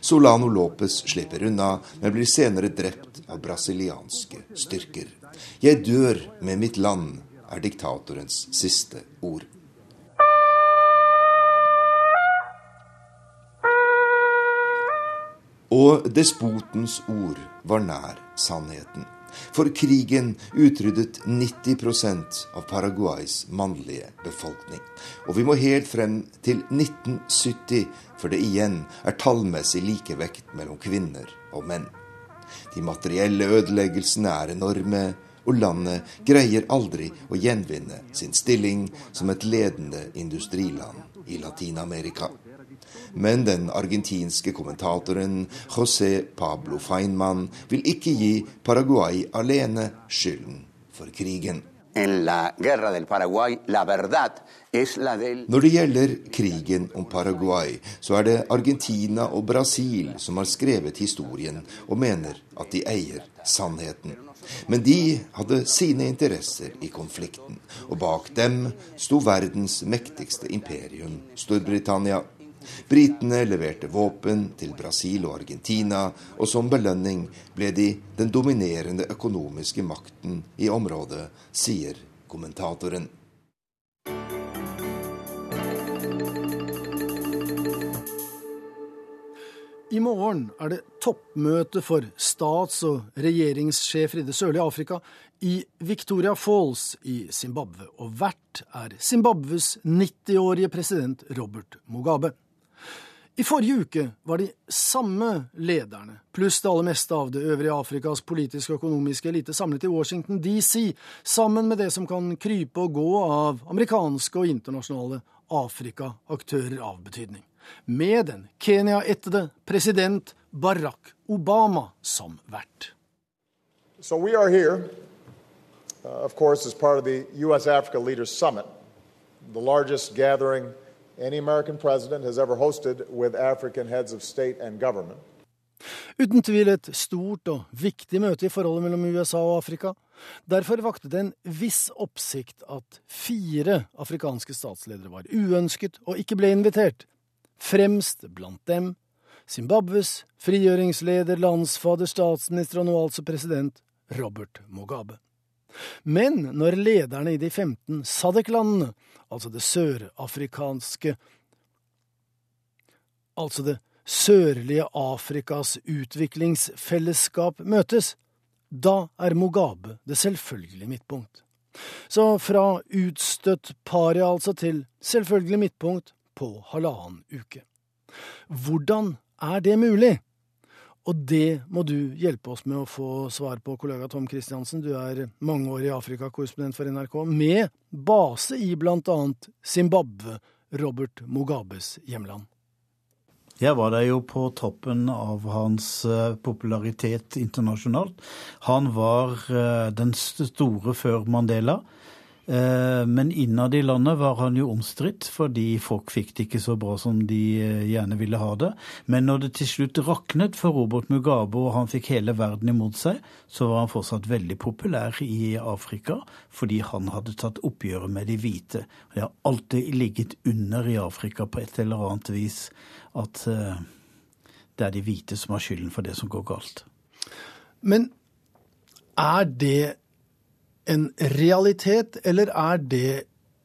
Solano Lopez slipper unna, men blir senere drept av brasilianske styrker. 'Jeg dør med mitt land', er diktatorens siste ord. Og despotens ord var nær sannheten. For krigen utryddet 90% av Paraguays mannlige befolkning. Og vi må helt frem til 1970 før det igjen er tallmessig likevekt mellom kvinner og menn. De materielle ødeleggelsene er enorme, og landet greier aldri å gjenvinne sin stilling som et ledende industriland i Latin-Amerika. Men den argentinske kommentatoren José Pablo Feinmann vil ikke gi Paraguay alene skylden for krigen. Når det gjelder krigen om Paraguay, så er det Argentina og Brasil som har skrevet historien og mener at de eier sannheten. Men de hadde sine interesser i konflikten, og bak dem sto verdens mektigste imperium, Storbritannia. Britene leverte våpen til Brasil og Argentina, og som belønning ble de den dominerende økonomiske makten i området, sier kommentatoren. I morgen er det toppmøte for stats- og regjeringssjefer i det sørlige Afrika i Victoria Falls i Zimbabwe, og vert er Zimbabwes 90-årige president Robert Mugabe. I forrige uke var de samme lederne, pluss det aller meste av det øvrige Afrikas politiske og økonomiske elite, samlet i Washington DC, sammen med det som kan krype og gå av amerikanske og internasjonale Afrika-aktører av betydning med den Kenya-ættede president Barack Obama som vert. So we are here, uh, of course, as part of the U.S. Africa Leaders Summit, the largest gathering any American president has ever hosted with African heads of state and government. Uten tvil et stort og viktig møte i forholdet mellom USA og Afrika. Derfor vakte det en viss oppsikt at fire afrikanske statsledere var uønsket og ikke ble invitert Fremst blant dem Zimbabwes frigjøringsleder, landsfader, statsminister og nå altså president Robert Mugabe. Men når lederne i de 15 Sadek-landene, altså det sørafrikanske Altså det sørlige Afrikas utviklingsfellesskap møtes, da er Mugabe det selvfølgelige midtpunkt. Så fra utstøtt paria altså til selvfølgelig midtpunkt på halvannen uke. Hvordan er det mulig? Og det må du hjelpe oss med å få svar på, kollega Tom Christiansen. Du er mangeårig Afrikakorrespondent for NRK, med base i annet Zimbabwe, Robert Mugabes hjemland. Jeg var der jo på toppen av hans eh, popularitet internasjonalt. Han var eh, den store før Mandela. Eh, men innad i landet var han jo omstridt, fordi folk fikk det ikke så bra som de eh, gjerne ville ha det. Men når det til slutt raknet for Robert Mugabe og han fikk hele verden imot seg, så var han fortsatt veldig populær i Afrika fordi han hadde tatt oppgjøret med de hvite. Det har alltid ligget under i Afrika på et eller annet vis at eh, det er de hvite som har skylden for det som går galt. Men er det en realitet, eller er det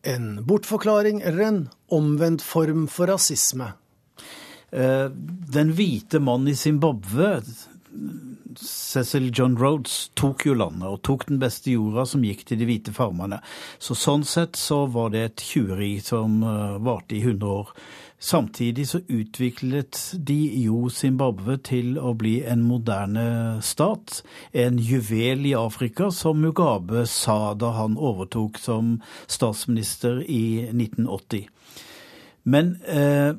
en bortforklaring eller en omvendt form for rasisme? Eh, den hvite mannen i Zimbabwe, Cecil John Rhodes, tok jo landet og tok den beste jorda som gikk til de hvite farmerne. Så sånn sett så var det et tjuveri som eh, varte i 100 år. Samtidig så utviklet de jo Zimbabwe til å bli en moderne stat, en juvel i Afrika, som Mugabe sa da han overtok som statsminister i 1980. Men eh,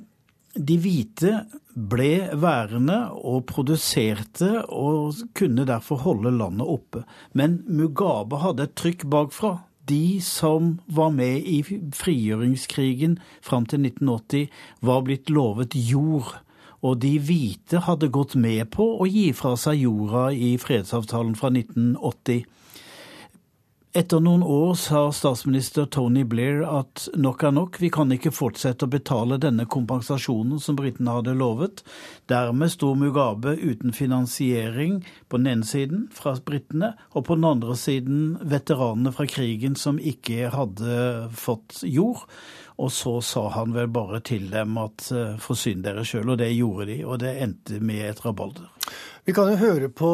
de hvite ble værende og produserte og kunne derfor holde landet oppe. Men Mugabe hadde et trykk bakfra de som var med i frigjøringskrigen fram til 1980, var blitt lovet jord. Og de hvite hadde gått med på å gi fra seg jorda i fredsavtalen fra 1980. Etter noen år sa statsminister Tony Blair at nok er nok, vi kan ikke fortsette å betale denne kompensasjonen som britene hadde lovet. Dermed sto Mugabe uten finansiering på den ene siden fra britene, og på den andre siden veteranene fra krigen som ikke hadde fått jord. Og så sa han vel bare til dem at eh, forsyn dere sjøl, og det gjorde de. Og det endte med et rabalder. Vi kan jo høre på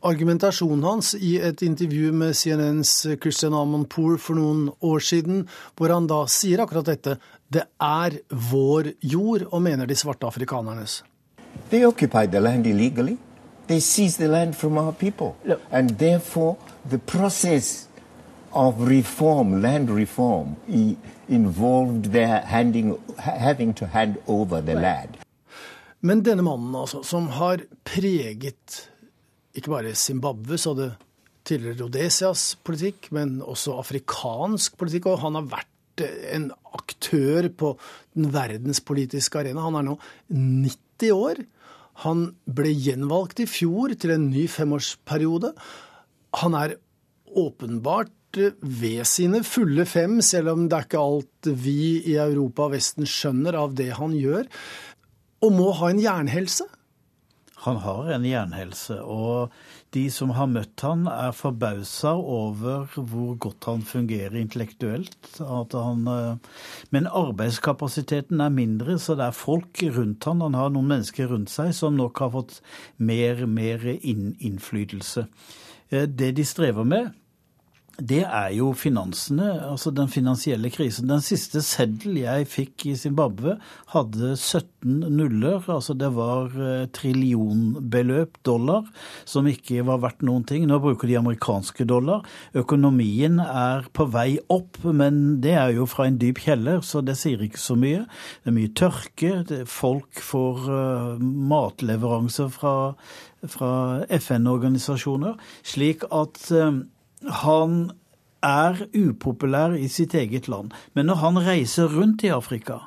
argumentasjonen hans i et intervju med CNNs Christian Amonpour for noen år siden, hvor han da sier akkurat dette. Det er vår jord, og mener de svarte afrikanernes. They occupied the land illegally. They seized the land from our people. And therefore, the process of reform, land reform, involved their handing, having to hand over the land. Men denne mannen, altså, som har preget ikke bare Zimbabwes og det tidligere Rhodesias politikk, men også afrikansk politikk. Og han har vært en aktør på den verdenspolitiske arena. Han er nå 90 år. Han ble gjenvalgt i fjor til en ny femårsperiode. Han er åpenbart ved sine fulle fem, selv om det er ikke alt vi i Europa og Vesten skjønner av det han gjør, og må ha en jernhelse. Han har en jernhelse, og de som har møtt han er forbausa over hvor godt han fungerer intellektuelt. Han, eh, men arbeidskapasiteten er mindre, så det er folk rundt han. Han har noen mennesker rundt seg som nok har fått mer, mer innflytelse. Eh, det de strever med, det er jo finansene, altså den finansielle krisen. Den siste seddel jeg fikk i Zimbabwe, hadde 17 nuller. Altså det var eh, trillionbeløp dollar som ikke var verdt noen ting. Nå bruker de amerikanske dollar. Økonomien er på vei opp, men det er jo fra en dyp kjeller, så det sier ikke så mye. Det er mye tørke. folk får uh, matleveranser fra, fra FN-organisasjoner. Slik at uh, han er upopulær i sitt eget land. Men når han reiser rundt i Afrika,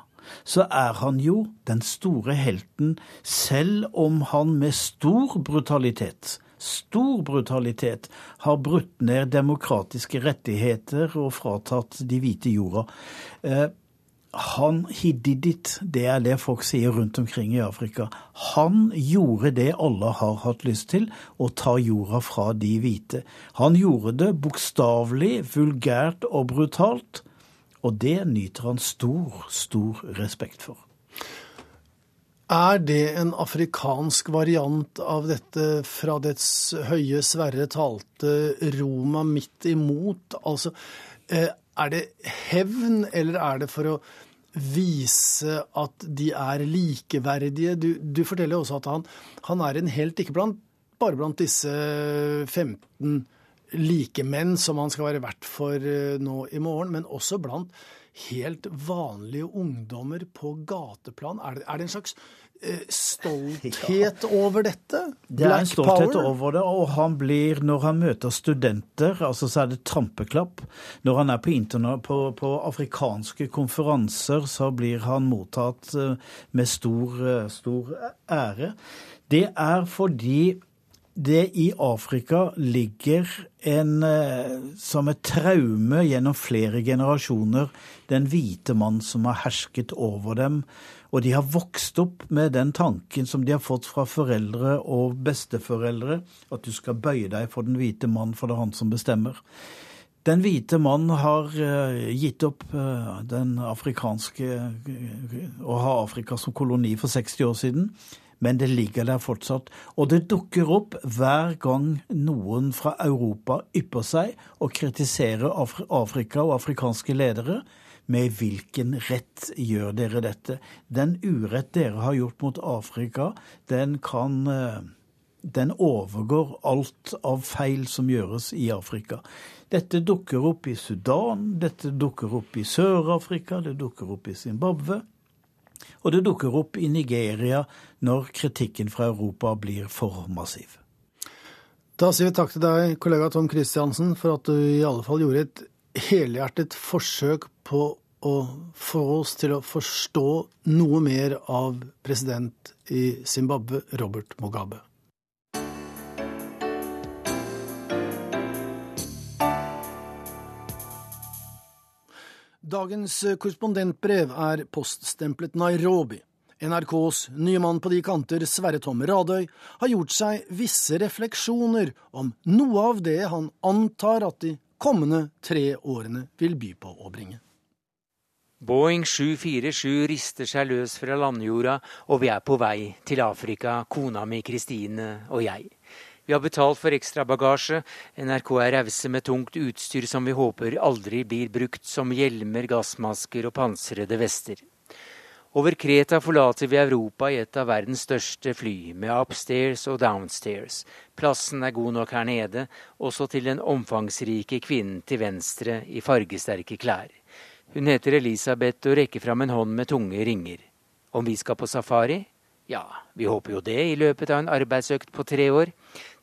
så er han jo den store helten, selv om han med stor brutalitet stor brutalitet har brutt ned demokratiske rettigheter og fratatt de hvite jorda. Han he. Det er det folk sier rundt omkring i Afrika. Han gjorde det alle har hatt lyst til, å ta jorda fra de hvite. Han gjorde det bokstavelig, vulgært og brutalt. Og det nyter han stor, stor respekt for. Er det en afrikansk variant av dette fra dets høye Sverre talte Roma midt imot? Altså, eh, er det hevn, eller er det for å vise at de er likeverdige? Du, du forteller også at han, han, er en helt, ikke blant, bare blant disse 15 likemenn som han skal være vert for eh, nå i morgen, men også blant helt vanlige ungdommer på gateplan. Er det, er det en slags stolthet over dette? Det er en stolthet over det, og han blir, når han møter studenter, altså så er det trampeklapp. Når han er på, på, på afrikanske konferanser, så blir han mottatt eh, med stor, eh, stor ære. Det er fordi det i Afrika ligger en, som et traume gjennom flere generasjoner, den hvite mann som har hersket over dem og de har vokst opp med den tanken som de har fått fra foreldre og besteforeldre, at du skal bøye deg for den hvite mann, for det er han som bestemmer. Den hvite mann har uh, gitt opp uh, den afrikanske uh, å ha Afrika som koloni for 60 år siden, men det ligger der fortsatt. Og det dukker opp hver gang noen fra Europa ypper seg og kritiserer Afrika og afrikanske ledere med hvilken rett gjør dere dette? Den urett dere har gjort mot Afrika, den kan eh, Den overgår alt av feil som gjøres i Afrika. Dette dukker opp i Sudan, dette dukker opp i Sør-Afrika, det dukker opp i Zimbabwe. Og det dukker opp i Nigeria når kritikken fra Europa blir for massiv. Da sier vi takk til deg, kollega Tom Christiansen, for at du i alle fall gjorde et helhjertet forsøk på å få oss til å forstå noe mer av president i Zimbabwe, Robert Mugabe. Dagens korrespondentbrev er poststemplet Nairobi. NRKs nye mann på de kanter, Sverre Tom Radøy, har gjort seg visse refleksjoner om noe av det han antar at de kommende tre årene vil by på å bringe. Boeing 747 rister seg løs fra landjorda, og vi er på vei til Afrika, kona mi Kristine og jeg. Vi har betalt for ekstrabagasje. NRK er rause med tungt utstyr som vi håper aldri blir brukt, som hjelmer, gassmasker og pansrede vester. Over Kreta forlater vi Europa i et av verdens største fly, med upstairs og downstairs. Plassen er god nok her nede, også til den omfangsrike kvinnen til venstre i fargesterke klær. Hun heter Elisabeth og rekker fram en hånd med tunge ringer. Om vi skal på safari? Ja, vi håper jo det i løpet av en arbeidsøkt på tre år.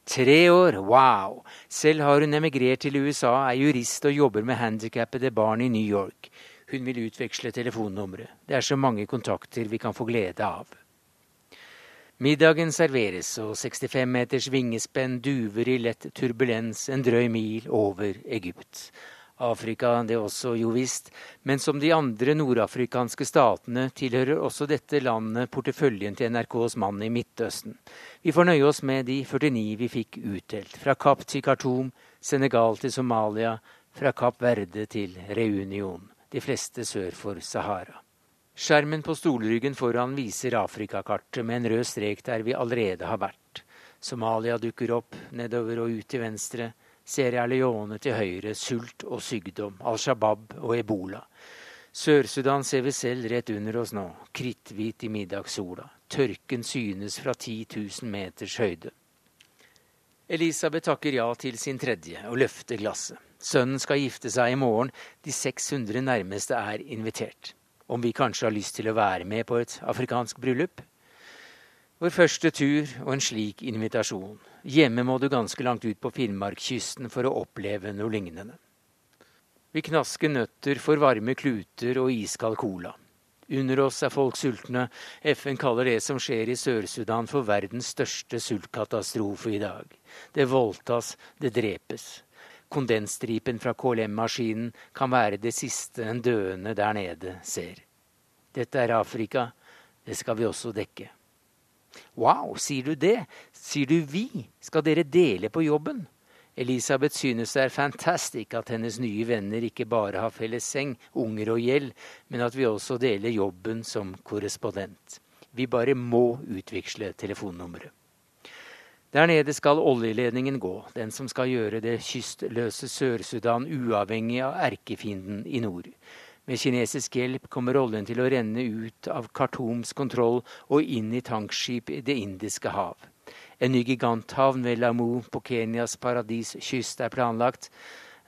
Tre år, wow! Selv har hun emigrert til USA, er jurist og jobber med handikappede barn i New York. Hun vil utveksle telefonnumre. Det er så mange kontakter vi kan få glede av. Middagen serveres, og 65 meters vingespenn duver i lett turbulens en drøy mil over Egypt. Afrika det også, jo visst, men som de andre nordafrikanske statene tilhører også dette landet porteføljen til NRKs mann i Midtøsten. Vi får nøye oss med de 49 vi fikk utdelt, fra Kapp til Khartoum, Senegal til Somalia, fra Kapp Verde til Reunion de fleste sør for Sahara. Skjermen på stolryggen foran viser Afrikakartet med en rød strek der vi allerede har vært. Somalia dukker opp nedover og ut til venstre. Sierra Leone til høyre, sult og sykdom, Al Shabaab og ebola. Sør-Sudan ser vi selv rett under oss nå, kritthvit i middagssola. Tørken synes fra 10 000 meters høyde. Elisabeth takker ja til sin tredje og løfter glasset. Sønnen skal gifte seg i morgen. De 600 nærmeste er invitert. Om vi kanskje har lyst til å være med på et afrikansk bryllup? Vår første tur og en slik invitasjon. Hjemme må du ganske langt ut på Finnmarkskysten for å oppleve noe lignende. Vi knasker nøtter for varme kluter og iskald cola. Under oss er folk sultne. FN kaller det som skjer i Sør-Sudan for verdens største sultkatastrofe i dag. Det voldtas, det drepes. Kondensstripen fra KLM-maskinen kan være det siste en døende der nede ser. Dette er Afrika. Det skal vi også dekke. Wow, sier du det? Sier du vi? Skal dere dele på jobben? Elisabeth synes det er fantastisk at hennes nye venner ikke bare har felles seng, unger og gjeld, men at vi også deler jobben som korrespondent. Vi bare må utveksle telefonnummeret. Der nede skal oljeledningen gå, den som skal gjøre det kystløse Sør-Sudan uavhengig av erkefienden i nord. Med kinesisk hjelp kommer oljen til å renne ut av Khartoums kontroll og inn i tankskip i Det indiske hav. En ny giganthavn ved Lamu på Kenyas paradiskyst er planlagt.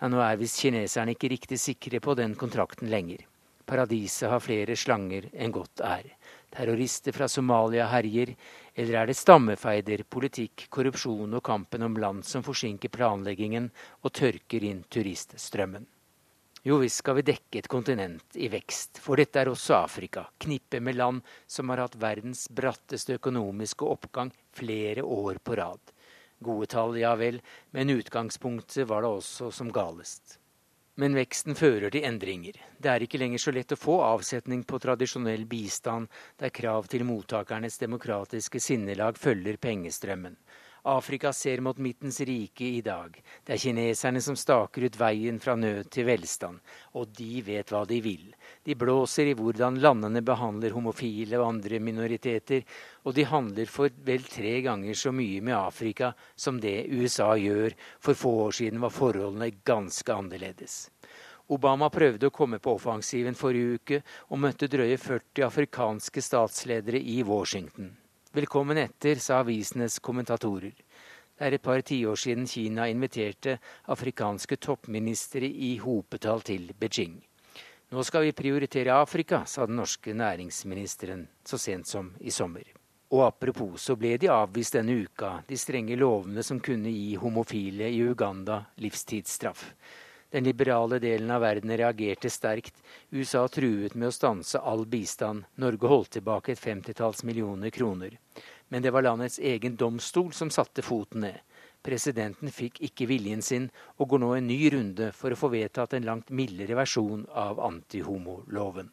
Ja, nå er visst kineserne ikke riktig sikre på den kontrakten lenger. Paradiset har flere slanger enn godt er. terrorister fra Somalia herjer, eller er det stammefeider, politikk, korrupsjon og kampen om land som forsinker planleggingen og tørker inn turiststrømmen? Jo visst skal vi dekke et kontinent i vekst, for dette er også Afrika, knippet med land som har hatt verdens bratteste økonomiske oppgang flere år på rad. Gode tall, ja vel, men utgangspunktet var da også som galest. Men veksten fører til endringer. Det er ikke lenger så lett å få avsetning på tradisjonell bistand, der krav til mottakernes demokratiske sinnelag følger pengestrømmen. Afrika ser mot midtens rike i dag. Det er kineserne som staker ut veien fra nød til velstand. Og de vet hva de vil. De blåser i hvordan landene behandler homofile og andre minoriteter, og de handler for vel tre ganger så mye med Afrika som det USA gjør. For få år siden var forholdene ganske annerledes. Obama prøvde å komme på offensiven forrige uke, og møtte drøye 40 afrikanske statsledere i Washington. Velkommen etter, sa avisenes kommentatorer. Det er et par tiår siden Kina inviterte afrikanske toppministre i hopetall til Beijing. Nå skal vi prioritere Afrika, sa den norske næringsministeren så sent som i sommer. Og apropos så ble de avvist denne uka, de strenge lovene som kunne gi homofile i Uganda livstidsstraff. Den liberale delen av verden reagerte sterkt. USA truet med å stanse all bistand. Norge holdt tilbake et femtitalls millioner kroner. Men det var landets egen domstol som satte foten ned. Presidenten fikk ikke viljen sin, og går nå en ny runde for å få vedtatt en langt mildere versjon av antihomoloven.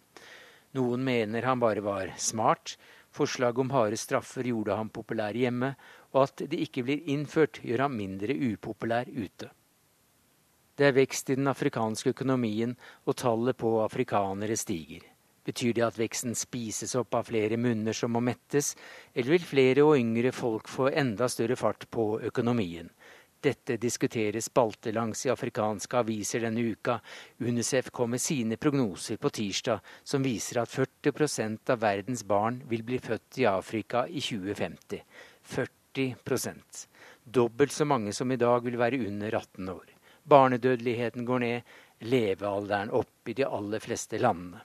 Noen mener han bare var smart. Forslaget om harde straffer gjorde ham populær hjemme, og at det ikke blir innført, gjør ham mindre upopulær ute. Det er vekst i den afrikanske økonomien, og tallet på afrikanere stiger. Betyr det at veksten spises opp av flere munner som må mettes, eller vil flere og yngre folk få enda større fart på økonomien? Dette diskuteres spaltelangs i afrikanske aviser denne uka. Unicef kom med sine prognoser på tirsdag, som viser at 40% av verdens barn vil bli født i Afrika i 2050. 40% Dobbelt så mange som i dag vil være under 18 år. Barnedødeligheten går ned, levealderen opp i de aller fleste landene.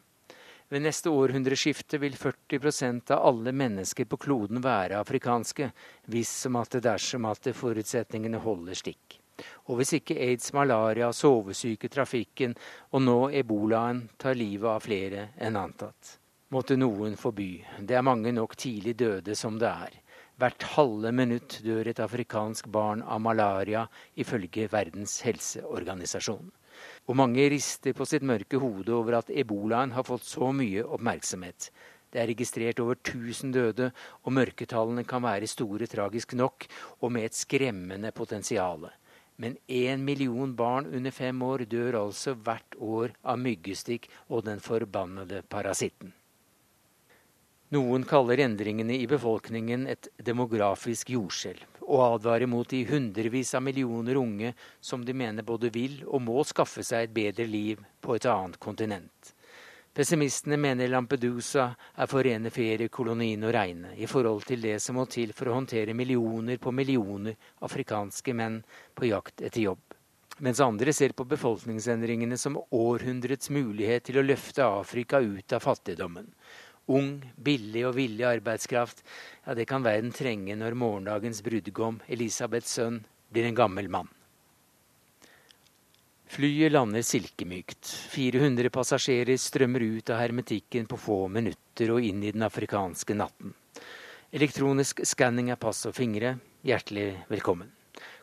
Ved neste århundreskifte vil 40% av alle mennesker på kloden være afrikanske, hvis som at det dersom at forutsetningene holder stikk. Og hvis ikke aids, malaria, sovesyke, trafikken og nå ebolaen tar livet av flere enn antatt. Måtte noen forby. Det er mange nok tidlig døde som det er. Hvert halve minutt dør et afrikansk barn av malaria, ifølge Verdens helseorganisasjon. Og mange rister på sitt mørke hode over at ebolaen har fått så mye oppmerksomhet. Det er registrert over 1000 døde, og mørketallene kan være store tragisk nok, og med et skremmende potensial. Men én million barn under fem år dør altså hvert år av myggestikk og den forbannede parasitten. Noen kaller endringene i befolkningen et demografisk jordskjelv, og advarer mot de hundrevis av millioner unge som de mener både vil og må skaffe seg et bedre liv på et annet kontinent. Pessimistene mener Lampedusa er for rene feriekolonien å regne i forhold til det som må til for å håndtere millioner på millioner afrikanske menn på jakt etter jobb. Mens andre ser på befolkningsendringene som århundrets mulighet til å løfte Afrika ut av fattigdommen Ung, billig og villig arbeidskraft, ja, det kan verden trenge når morgendagens brudgom, Elisabeths sønn, blir en gammel mann. Flyet lander silkemykt. 400 passasjerer strømmer ut av hermetikken på få minutter og inn i den afrikanske natten. Elektronisk skanning av pass og fingre. Hjertelig velkommen.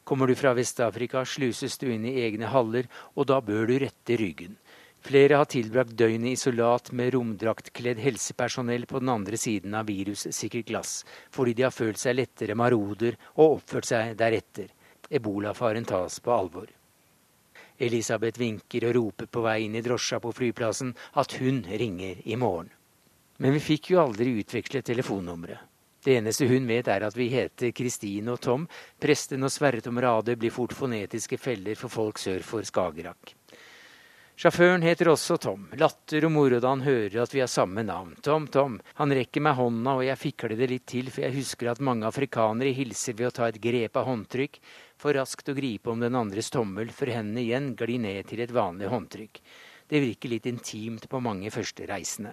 Kommer du fra Vest-Afrika, sluses du inn i egne haller, og da bør du rette ryggen. Flere har tilbrakt døgnet i isolat med romdraktkledd helsepersonell på den andre siden av virussikkert glass, fordi de har følt seg lettere maroder og oppført seg deretter. Ebolafaren tas på alvor. Elisabeth vinker og roper på vei inn i drosja på flyplassen at hun ringer i morgen. Men vi fikk jo aldri utvekslet telefonnumre. Det eneste hun vet, er at vi heter Kristine og Tom. Presten og Sverre Tom Radøy blir fort fonetiske feller for folk sør for Skagerrak. Sjåføren heter også Tom. Latter og moro da han hører at vi har samme navn. Tom, Tom. Han rekker meg hånda, og jeg fikler det litt til, for jeg husker at mange afrikanere hilser ved å ta et grep av håndtrykk, for raskt å gripe om den andres tommel, for hendene igjen glir ned til et vanlig håndtrykk. Det virker litt intimt på mange førstereisende.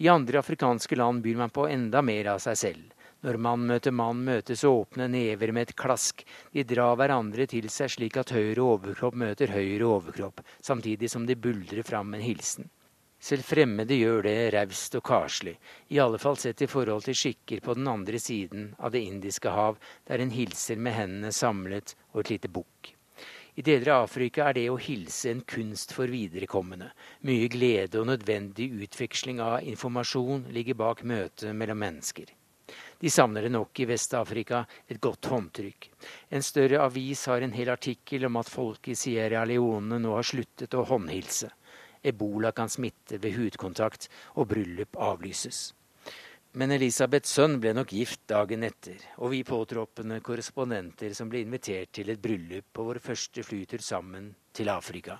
I andre afrikanske land byr man på enda mer av seg selv. Når mann møter mann, møtes åpne never med et klask. De drar hverandre til seg slik at høyre overkropp møter høyre overkropp, samtidig som de buldrer fram en hilsen. Selv fremmede gjør det raust og karslig, i alle fall sett i forhold til skikker på den andre siden av Det indiske hav, der en hilser med hendene samlet og et lite bukk. I deler av Afrika er det å hilse en kunst for viderekommende. Mye glede og nødvendig utveksling av informasjon ligger bak møtet mellom mennesker. De savner det nok i Vest-Afrika, et godt håndtrykk. En større avis har en hel artikkel om at folk i Sierra Leone nå har sluttet å håndhilse. Ebola kan smitte ved hudkontakt, og bryllup avlyses. Men Elisabeths sønn ble nok gift dagen etter, og vi påtroppende korrespondenter som ble invitert til et bryllup på vår første flytur sammen til Afrika.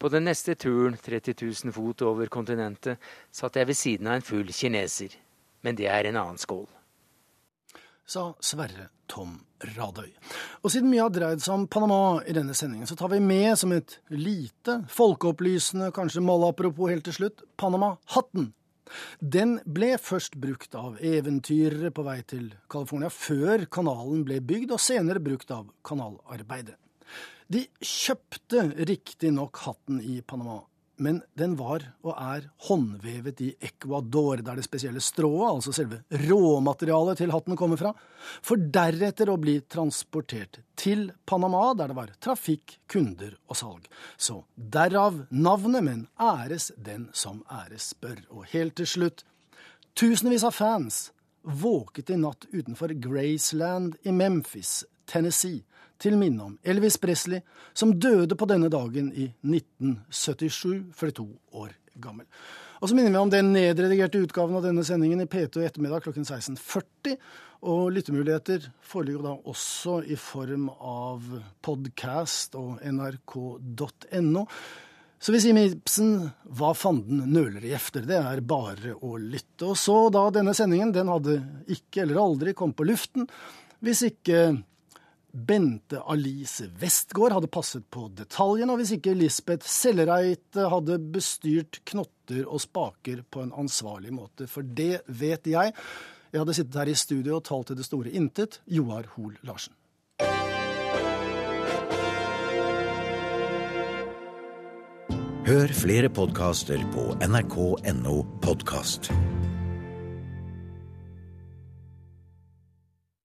På den neste turen, 30 000 fot over kontinentet, satt jeg ved siden av en full kineser. Men det er en annen skål sa Sverre Tom Radøy. Og siden mye har dreid seg om Panama i denne sendingen, så tar vi med som et lite, folkeopplysende, kanskje malapropos helt til slutt, Panama-hatten. Den ble først brukt av eventyrere på vei til California før kanalen ble bygd, og senere brukt av kanalarbeidere. De kjøpte riktignok hatten i Panama men den var og er håndvevet i Ecuador, der det spesielle strået, altså selve råmaterialet til hatten, kommer fra, for deretter å bli transportert til Panama, der det var trafikk, kunder og salg. Så derav navnet, men æres den som æres bør. Og helt til slutt, tusenvis av fans våket i natt utenfor Graceland i Memphis, Tennessee, til minne om Elvis Presley, som døde på denne dagen i 1977, 42 år gammel. Og så minner vi om den nedredigerte utgaven av denne sendingen i P2 i ettermiddag klokken 16.40. Og lyttemuligheter foreligger da også i form av podcast og nrk.no. Så vi sier med Ibsen hva fanden nøler i efter, det er bare å lytte. Og så da denne sendingen, den hadde ikke eller aldri kommet på luften hvis ikke Bente Alice Westgård hadde passet på detaljene, og hvis ikke Lisbeth Sellereit hadde bestyrt knotter og spaker på en ansvarlig måte. For det vet jeg. Jeg hadde sittet her i studio og talt til det store intet. Joar Hoel Larsen. Hør flere podkaster på nrk.no podkast.